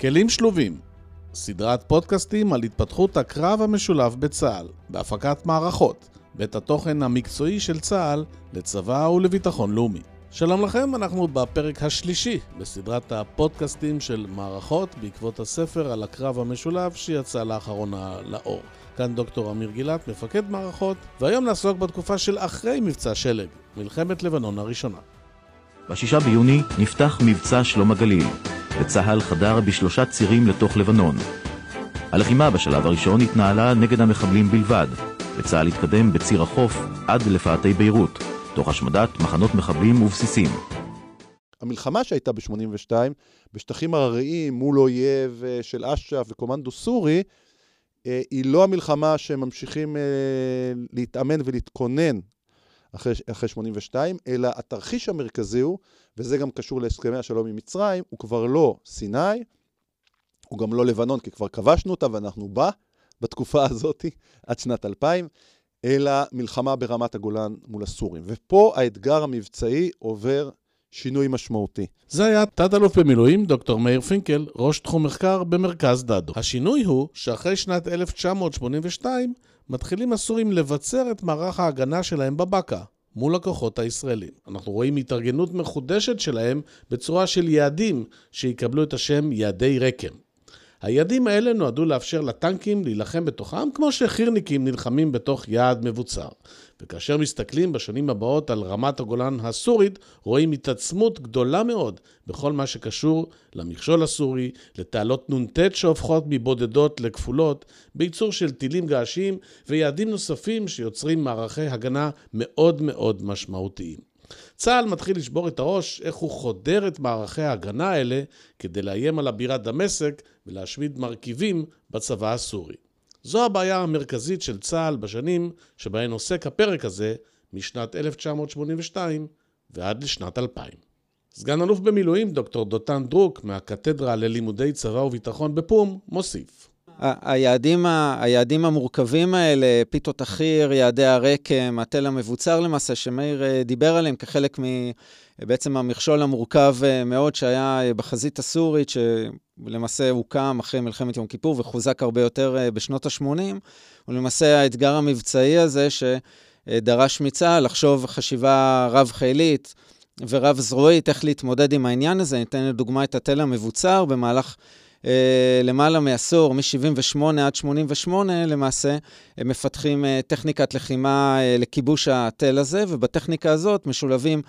כלים שלובים, סדרת פודקאסטים על התפתחות הקרב המשולב בצה"ל, בהפקת מערכות, בית התוכן המקצועי של צה"ל לצבא ולביטחון לאומי. שלום לכם, אנחנו בפרק השלישי בסדרת הפודקאסטים של מערכות בעקבות הספר על הקרב המשולב שיצא לאחרונה לאור. כאן דוקטור אמיר גילת, מפקד מערכות, והיום נעסוק בתקופה של אחרי מבצע שלג, מלחמת לבנון הראשונה. בשישה ביוני נפתח מבצע שלום הגליל, וצה"ל חדר בשלושה צירים לתוך לבנון. הלחימה בשלב הראשון התנהלה נגד המחבלים בלבד, וצה"ל התקדם בציר החוף עד לפאתי ביירות, תוך השמדת מחנות מחבלים ובסיסים. המלחמה שהייתה ב-82, בשטחים הרריים מול אויב אה, של אש"ף וקומנדו סורי, אה, היא לא המלחמה שממשיכים אה, להתאמן ולהתכונן אחרי, אחרי 82, אלא התרחיש המרכזי הוא, וזה גם קשור להסכמי השלום עם מצרים, הוא כבר לא סיני, הוא גם לא לבנון, כי כבר כבשנו אותה ואנחנו בה בתקופה הזאת, עד שנת 2000, אלא מלחמה ברמת הגולן מול הסורים. ופה האתגר המבצעי עובר שינוי משמעותי. זה היה תת-אלוף במילואים דוקטור מאיר פינקל, ראש תחום מחקר במרכז דדו. השינוי הוא שאחרי שנת 1982 מתחילים הסורים לבצר את מערך ההגנה שלהם בבקעה. מול הכוחות הישראלים. אנחנו רואים התארגנות מחודשת שלהם בצורה של יעדים שיקבלו את השם יעדי רקם. היעדים האלה נועדו לאפשר לטנקים להילחם בתוכם כמו שחירניקים נלחמים בתוך יעד מבוצר. וכאשר מסתכלים בשנים הבאות על רמת הגולן הסורית, רואים התעצמות גדולה מאוד בכל מה שקשור למכשול הסורי, לתעלות נ"ט שהופכות מבודדות לכפולות, בייצור של טילים געשים ויעדים נוספים שיוצרים מערכי הגנה מאוד מאוד משמעותיים. צה"ל מתחיל לשבור את הראש איך הוא חודר את מערכי ההגנה האלה כדי לאיים על הבירת דמשק ולהשמיד מרכיבים בצבא הסורי. זו הבעיה המרכזית של צה"ל בשנים שבהן עוסק הפרק הזה משנת 1982 ועד לשנת 2000. סגן אלוף במילואים דוקטור דותן דרוק מהקתדרה ללימודי צבא וביטחון בפו"ם מוסיף. היעדים, היעדים המורכבים האלה, פיתות החי"ר, יעדי הרקם, התל המבוצר למעשה, שמאיר אה, דיבר עליהם כחלק מבעצם המכשול המורכב אה, מאוד שהיה אה, בחזית הסורית, שלמעשה הוקם אחרי מלחמת יום כיפור וחוזק הרבה יותר בשנות ה-80, ולמעשה האתגר המבצעי הזה שדרש מצה"ל לחשוב חשיבה רב-חילית ורב-זרועית, איך להתמודד עם העניין הזה. ניתן לדוגמה את התל המבוצר במהלך... אה, למעלה מעשור, מ-78 עד 88 למעשה, הם מפתחים אה, טכניקת לחימה אה, לכיבוש התל הזה, ובטכניקה הזאת משולבים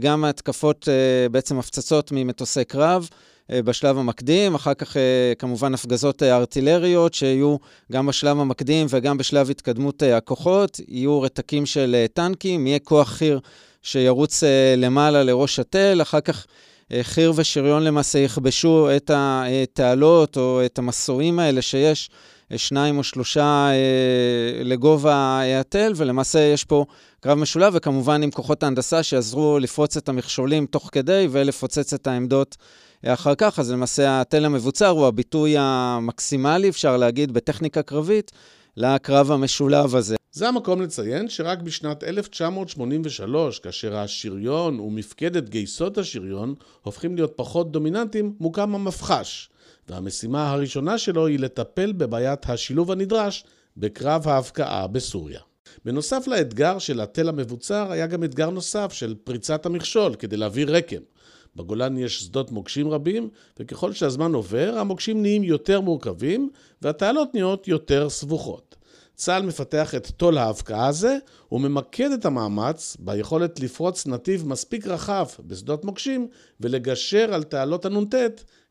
גם התקפות, בעצם הפצצות ממטוסי קרב. בשלב המקדים, אחר כך כמובן הפגזות ארטילריות שיהיו גם בשלב המקדים וגם בשלב התקדמות הכוחות, יהיו רתקים של טנקים, יהיה כוח חי"ר שירוץ למעלה לראש התל, אחר כך אה, חי"ר ושריון למעשה יכבשו את התעלות או את המסועים האלה שיש, אה, שניים או שלושה אה, לגובה התל, ולמעשה יש פה קרב משולב, וכמובן עם כוחות ההנדסה שיעזרו לפרוץ את המכשולים תוך כדי ולפוצץ את העמדות. אחר כך, אז למעשה התל המבוצר הוא הביטוי המקסימלי, אפשר להגיד, בטכניקה קרבית, לקרב המשולב הזה. זה המקום לציין שרק בשנת 1983, כאשר השריון ומפקדת גייסות השריון הופכים להיות פחות דומיננטיים, מוקם המפח"ש, והמשימה הראשונה שלו היא לטפל בבעיית השילוב הנדרש בקרב ההבקעה בסוריה. בנוסף לאתגר של התל המבוצר, היה גם אתגר נוסף של פריצת המכשול כדי להביא רקם. בגולן יש שדות מוקשים רבים, וככל שהזמן עובר, המוקשים נהיים יותר מורכבים, והתעלות נהיות יותר סבוכות. צה"ל מפתח את תו"ל ההבקעה הזה, וממקד את המאמץ ביכולת לפרוץ נתיב מספיק רחב בשדות מוקשים, ולגשר על תעלות הנ"ט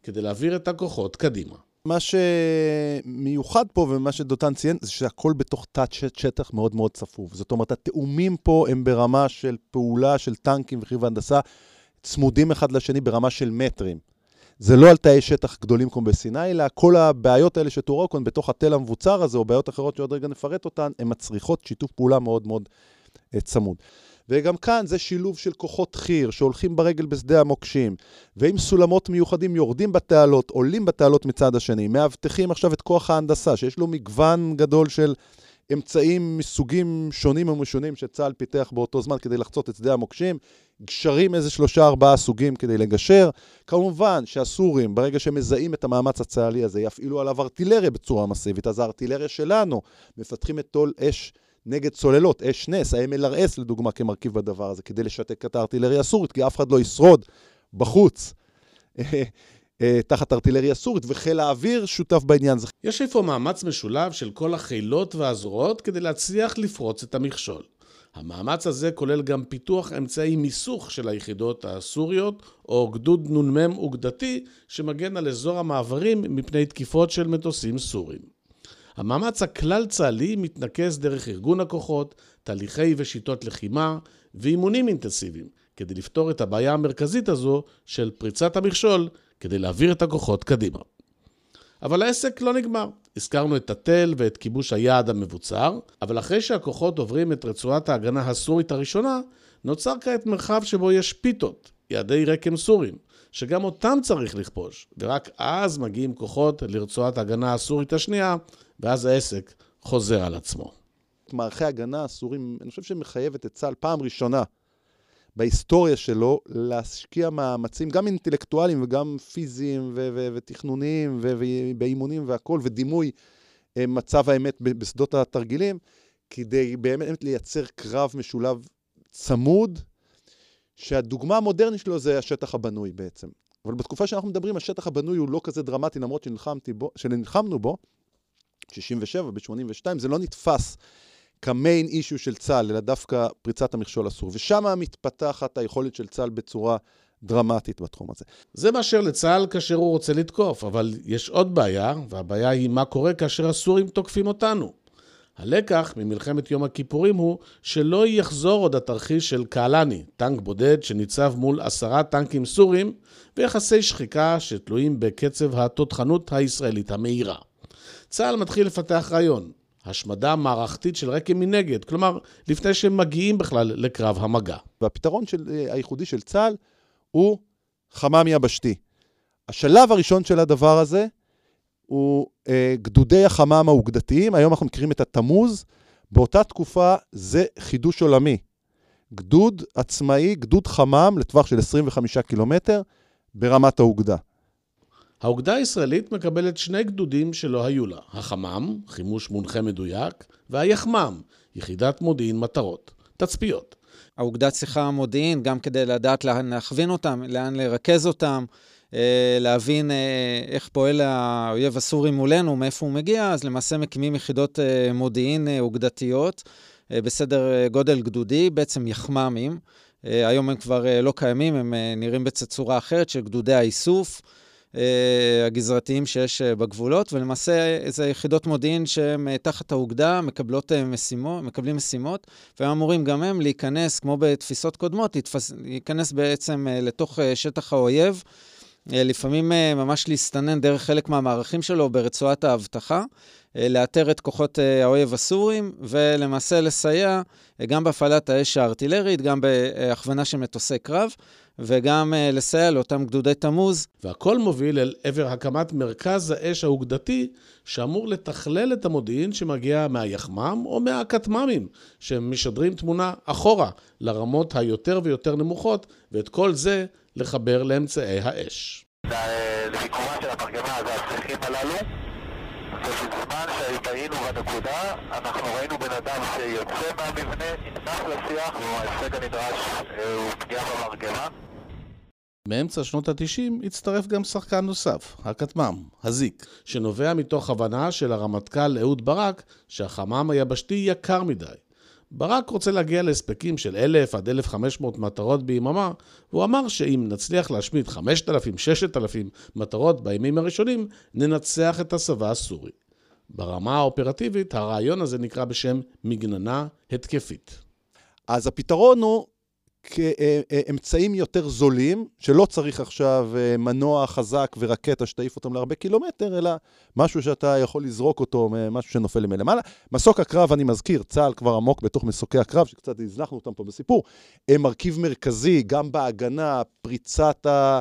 כדי להעביר את הכוחות קדימה. מה שמיוחד פה ומה שדותן ציין זה שהכל בתוך תת שטח מאוד מאוד צפוף. זאת אומרת, התאומים פה הם ברמה של פעולה של טנקים וחיב והנדסה צמודים אחד לשני ברמה של מטרים. זה לא על תאי שטח גדולים כמו בסיני, אלא כל הבעיות האלה שתוארו כאן בתוך התל המבוצר הזה, או בעיות אחרות שעוד רגע נפרט אותן, הן מצריכות שיתוף פעולה מאוד מאוד uh, צמוד. וגם כאן זה שילוב של כוחות חי"ר שהולכים ברגל בשדה המוקשים, ועם סולמות מיוחדים יורדים בתעלות, עולים בתעלות מצד השני, מאבטחים עכשיו את כוח ההנדסה, שיש לו מגוון גדול של אמצעים מסוגים שונים ומשונים שצה"ל פיתח באותו זמן כדי לחצות את שדה המוקשים, גשרים איזה שלושה, ארבעה סוגים כדי לגשר. כמובן שהסורים, ברגע שהם מזהים את המאמץ הצה"לי הזה, יפעילו עליו ארטילריה בצורה מסיבית. אז הארטילריה שלנו, מפתחים את תול אש נגד צוללות, אש נס, ה-MLRS לדוגמה כמרכיב בדבר הזה, כדי לשתק את הארטילריה הסורית, כי אף אחד לא ישרוד בחוץ. אה, תחת ארטילריה סורית, וחיל האוויר שותף בעניין. יש איפה מאמץ משולב של כל החילות והזרועות כדי להצליח לפרוץ את המכשול. המאמץ הזה כולל גם פיתוח אמצעי מיסוך של היחידות הסוריות, או גדוד נ"מ אוגדתי, שמגן על אזור המעברים מפני תקיפות של מטוסים סורים. המאמץ הכלל-צה"לי מתנקז דרך ארגון הכוחות, תהליכי ושיטות לחימה ואימונים אינטנסיביים, כדי לפתור את הבעיה המרכזית הזו של פריצת המכשול כדי להעביר את הכוחות קדימה. אבל העסק לא נגמר. הזכרנו את התל ואת כיבוש היעד המבוצר, אבל אחרי שהכוחות עוברים את רצועת ההגנה הסורית הראשונה, נוצר כעת מרחב שבו יש פיתות, יעדי רקם סורים, שגם אותם צריך לכבוש, ורק אז מגיעים כוחות לרצועת ההגנה הסורית השנייה, ואז העסק חוזר על עצמו. מערכי הגנה הסורים, אני חושב שמחייבת את צה"ל פעם ראשונה בהיסטוריה שלו להשקיע מאמצים, גם אינטלקטואליים וגם פיזיים ו- ו- ותכנוניים ובאימונים והכול, ודימוי אה, מצב האמת בשדות התרגילים, כדי באמת לייצר קרב משולב צמוד, שהדוגמה המודרנית שלו זה השטח הבנוי בעצם. אבל בתקופה שאנחנו מדברים, השטח הבנוי הוא לא כזה דרמטי, למרות שנלחמנו בו, 67 ב-82, זה לא נתפס כמיין אישיו של צה"ל, אלא דווקא פריצת המכשול אסור. ושם מתפתחת היכולת של צה"ל בצורה דרמטית בתחום הזה. זה באשר לצה"ל כאשר הוא רוצה לתקוף, אבל יש עוד בעיה, והבעיה היא מה קורה כאשר הסורים תוקפים אותנו. הלקח ממלחמת יום הכיפורים הוא שלא יחזור עוד התרחיש של קהלני, טנק בודד שניצב מול עשרה טנקים סורים ויחסי שחיקה שתלויים בקצב התותחנות הישראלית המהירה. צה"ל מתחיל לפתח רעיון, השמדה מערכתית של רקם מנגד, כלומר, לפני שהם מגיעים בכלל לקרב המגע. והפתרון של, uh, הייחודי של צה"ל הוא חמ"ם יבשתי. השלב הראשון של הדבר הזה הוא uh, גדודי החמ"ם האוגדתיים, היום אנחנו מכירים את התמוז, באותה תקופה זה חידוש עולמי. גדוד עצמאי, גדוד חמ"ם לטווח של 25 קילומטר ברמת האוגדה. האוגדה הישראלית מקבלת שני גדודים שלא היו לה, החמ"ם, חימוש מונחה מדויק, והיחמ"ם, יחידת מודיעין מטרות, תצפיות. האוגדה צריכה מודיעין גם כדי לדעת לאן להכווין אותם, לאן לרכז אותם, אה, להבין אה, איך פועל האויב הסורי מולנו, מאיפה הוא מגיע, אז למעשה מקימים יחידות אה, מודיעין אוגדתיות בסדר גודל גדודי, בעצם יחמ"מים. היום הם כבר לא קיימים, הם נראים בצורה אחרת של גדודי האיסוף. אה, הגזרתיים שיש אה, בגבולות, ולמעשה זה יחידות מודיעין שהן אה, תחת האוגדה, מקבלות משימות, מקבלים משימות, והם אמורים גם הם להיכנס, כמו בתפיסות קודמות, להתפס, להיכנס בעצם לתוך שטח האויב. לפעמים ממש להסתנן דרך חלק מהמערכים שלו ברצועת האבטחה, לאתר את כוחות האויב הסורים, ולמעשה לסייע גם בהפעלת האש הארטילרית, גם בהכוונה של מטוסי קרב. וגם uh, לסייע לאותם גדודי תמוז. והכל מוביל אל עבר הקמת מרכז האש האוגדתי, שאמור לתכלל את המודיעין שמגיע מהיחמ"ם או מהכטמ"מים, שמשדרים תמונה אחורה לרמות היותר ויותר נמוכות, ואת כל זה לחבר לאמצעי האש. למיקומה של המרגמה זה הצריכים הללו. ובזמן שהיינו בנקודה, אנחנו ראינו בן אדם שיוצא מהמבנה, נכנס לשיח, וההישג הנדרש אה, הוא פגיעה במרגמה. מאמצע שנות ה-90 הצטרף גם שחקן נוסף, הכטמ"ם, הזיק, שנובע מתוך הבנה של הרמטכ"ל אהוד ברק שהחמ"ם היבשתי יקר מדי. ברק רוצה להגיע להספקים של 1,000 עד 1,500 מטרות ביממה, והוא אמר שאם נצליח להשמיד 5,000-6,000 מטרות בימים הראשונים, ננצח את הצבא הסורי. ברמה האופרטיבית, הרעיון הזה נקרא בשם מגננה התקפית. אז הפתרון הוא כאמצעים יותר זולים, שלא צריך עכשיו אה, מנוע חזק ורקטה שתעיף אותם להרבה קילומטר, אלא משהו שאתה יכול לזרוק אותו, משהו שנופל מלמעלה. מסוק הקרב, אני מזכיר, צה"ל כבר עמוק בתוך מסוקי הקרב, שקצת הזנחנו אותם פה בסיפור, הם מרכיב מרכזי גם בהגנה, פריצת, ה...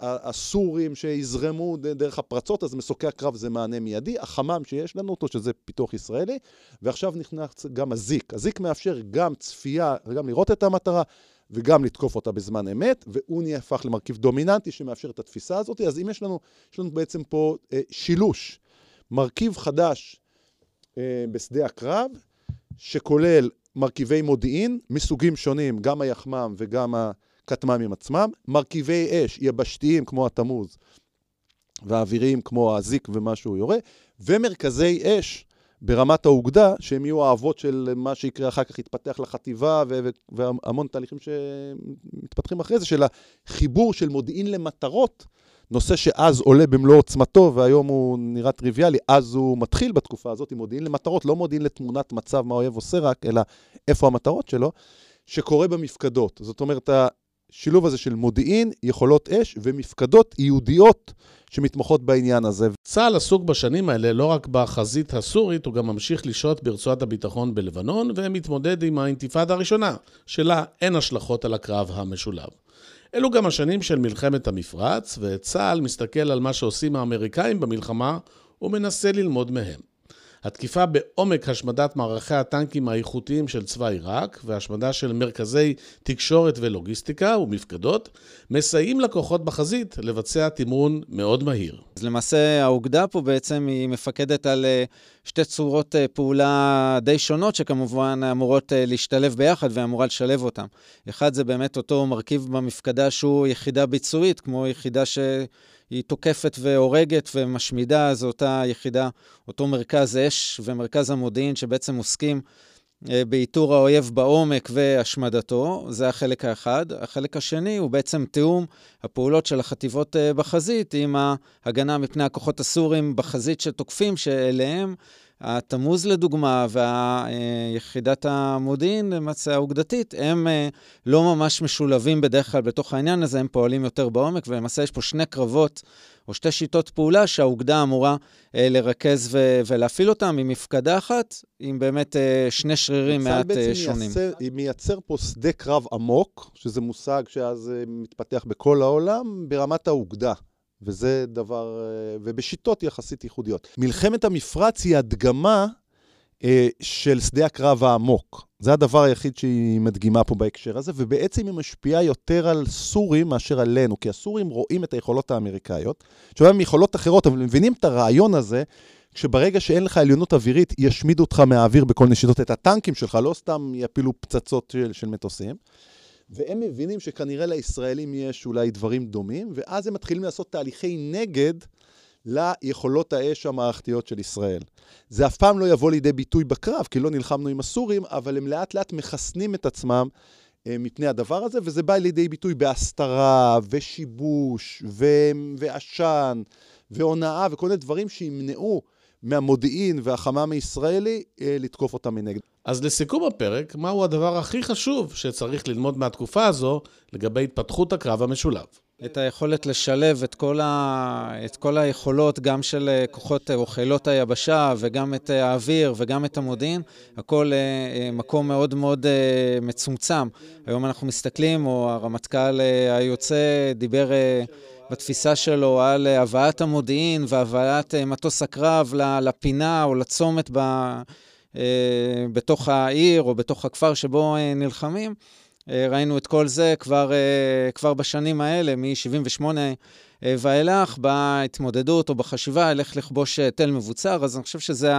הסורים שיזרמו דרך הפרצות, אז מסוקי הקרב זה מענה מיידי. החמ"ם שיש לנו אותו, שזה פיתוח ישראלי, ועכשיו נכנס גם הזיק. הזיק מאפשר גם צפייה, וגם לראות את המטרה, וגם לתקוף אותה בזמן אמת, והוא נהפך למרכיב דומיננטי שמאפשר את התפיסה הזאת. אז אם יש לנו, יש לנו בעצם פה אה, שילוש, מרכיב חדש אה, בשדה הקרב, שכולל מרכיבי מודיעין מסוגים שונים, גם היחמ"ם וגם הכטמ"מים עצמם, מרכיבי אש יבשתיים כמו התמוז והאוויריים כמו הזיק ומה שהוא יורה, ומרכזי אש ברמת האוגדה, שהם יהיו האבות של מה שיקרה אחר כך, יתפתח לחטיבה והמון תהליכים שמתפתחים אחרי זה, של החיבור של מודיעין למטרות. נושא שאז עולה במלוא עוצמתו, והיום הוא נראה טריוויאלי, אז הוא מתחיל בתקופה הזאת עם מודיעין למטרות, לא מודיעין לתמונת מצב מה האויב עושה רק, אלא איפה המטרות שלו, שקורה במפקדות. זאת אומרת, השילוב הזה של מודיעין, יכולות אש ומפקדות ייעודיות שמתמחות בעניין הזה. צה"ל עסוק בשנים האלה לא רק בחזית הסורית, הוא גם ממשיך לשהות ברצועת הביטחון בלבנון, ומתמודד עם האינתיפאדה הראשונה, שלה אין השלכות על הקרב המשולב. אלו גם השנים של מלחמת המפרץ, וצה"ל מסתכל על מה שעושים האמריקאים במלחמה ומנסה ללמוד מהם. התקיפה בעומק השמדת מערכי הטנקים האיכותיים של צבא עיראק והשמדה של מרכזי תקשורת ולוגיסטיקה ומפקדות מסייעים לכוחות בחזית לבצע תמרון מאוד מהיר. אז למעשה האוגדה פה בעצם היא מפקדת על אה, שתי צורות אה, פעולה די שונות שכמובן אמורות אה, להשתלב ביחד ואמורה לשלב אותן. אחד זה באמת אותו מרכיב במפקדה שהוא יחידה ביצועית, כמו יחידה ש... היא תוקפת והורגת ומשמידה, זו אותה יחידה, אותו מרכז אש ומרכז המודיעין שבעצם עוסקים אה, באיתור האויב בעומק והשמדתו, זה החלק האחד. החלק השני הוא בעצם תיאום הפעולות של החטיבות אה, בחזית עם ההגנה מפני הכוחות הסורים בחזית שתוקפים, שאליהם התמוז לדוגמה ויחידת המודיעין, למעשה האוגדתית, הם אה, לא ממש משולבים בדרך כלל בתוך העניין הזה, הם פועלים יותר בעומק, ולמעשה יש פה שני קרבות או שתי שיטות פעולה שהאוגדה אמורה אה, לרכז ו- ולהפעיל אותם עם מפקדה אחת, עם באמת אה, שני שרירים מעט אה, שונים. צה"ל בעצם מייצר פה שדה קרב עמוק, שזה מושג שאז אה, מתפתח בכל העולם, ברמת האוגדה. וזה דבר, אה, ובשיטות יחסית ייחודיות. מלחמת המפרץ היא הדגמה אה, של שדה הקרב העמוק. זה הדבר היחיד שהיא מדגימה פה בהקשר הזה, ובעצם היא משפיעה יותר על סורים מאשר עלינו, כי הסורים רואים את היכולות האמריקאיות, שאולי הם יכולות אחרות, אבל מבינים את הרעיון הזה, שברגע שאין לך עליונות אווירית, ישמידו אותך מהאוויר בכל נשידות את הטנקים שלך, לא סתם יפילו פצצות של, של מטוסים. והם מבינים שכנראה לישראלים יש אולי דברים דומים, ואז הם מתחילים לעשות תהליכי נגד ליכולות האש המערכתיות של ישראל. זה אף פעם לא יבוא לידי ביטוי בקרב, כי לא נלחמנו עם הסורים, אבל הם לאט לאט מחסנים את עצמם אה, מפני הדבר הזה, וזה בא לידי ביטוי בהסתרה ושיבוש ועשן והונאה וכל מיני דברים שימנעו מהמודיעין והחמ"ם הישראלי אה, לתקוף אותם מנגד. אז לסיכום הפרק, מהו הדבר הכי חשוב שצריך ללמוד מהתקופה הזו לגבי התפתחות הקרב המשולב? את היכולת לשלב את כל, ה... את כל היכולות, גם של אה, כוחות או חילות היבשה, וגם את אה, האוויר, וגם את המודיעין, הכל מקום מאוד מאוד מצומצם. היום אנחנו מסתכלים, או הרמטכ"ל היוצא דיבר בתפיסה שלו על הבאת המודיעין והבאת מטוס הקרב לפינה או לצומת ב... אה, בתוך העיר או בתוך הכפר שבו אה, נלחמים. אה, ראינו את כל זה כבר, כבר בשנים האלה, מ-78 ואילך, בהתמודדות או בחשיבה על איך לכבוש תל מבוצר. אז אני חושב שזה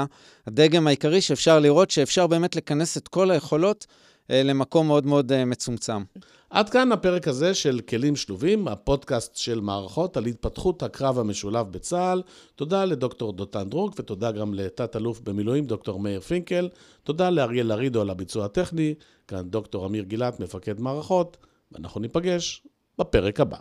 הדגם העיקרי שאפשר לראות, שאפשר באמת לכנס את כל היכולות למקום מאוד מאוד מצומצם. עד כאן הפרק הזה של כלים שלובים, הפודקאסט של מערכות על התפתחות הקרב המשולב בצה"ל. תודה לדוקטור דותן דרוק ותודה גם לתת-אלוף במילואים דוקטור מאיר פינקל. תודה לאריאל לרידו על הביצוע הטכני. כאן דוקטור אמיר גילת, מפקד מערכות, ואנחנו ניפגש בפרק הבא.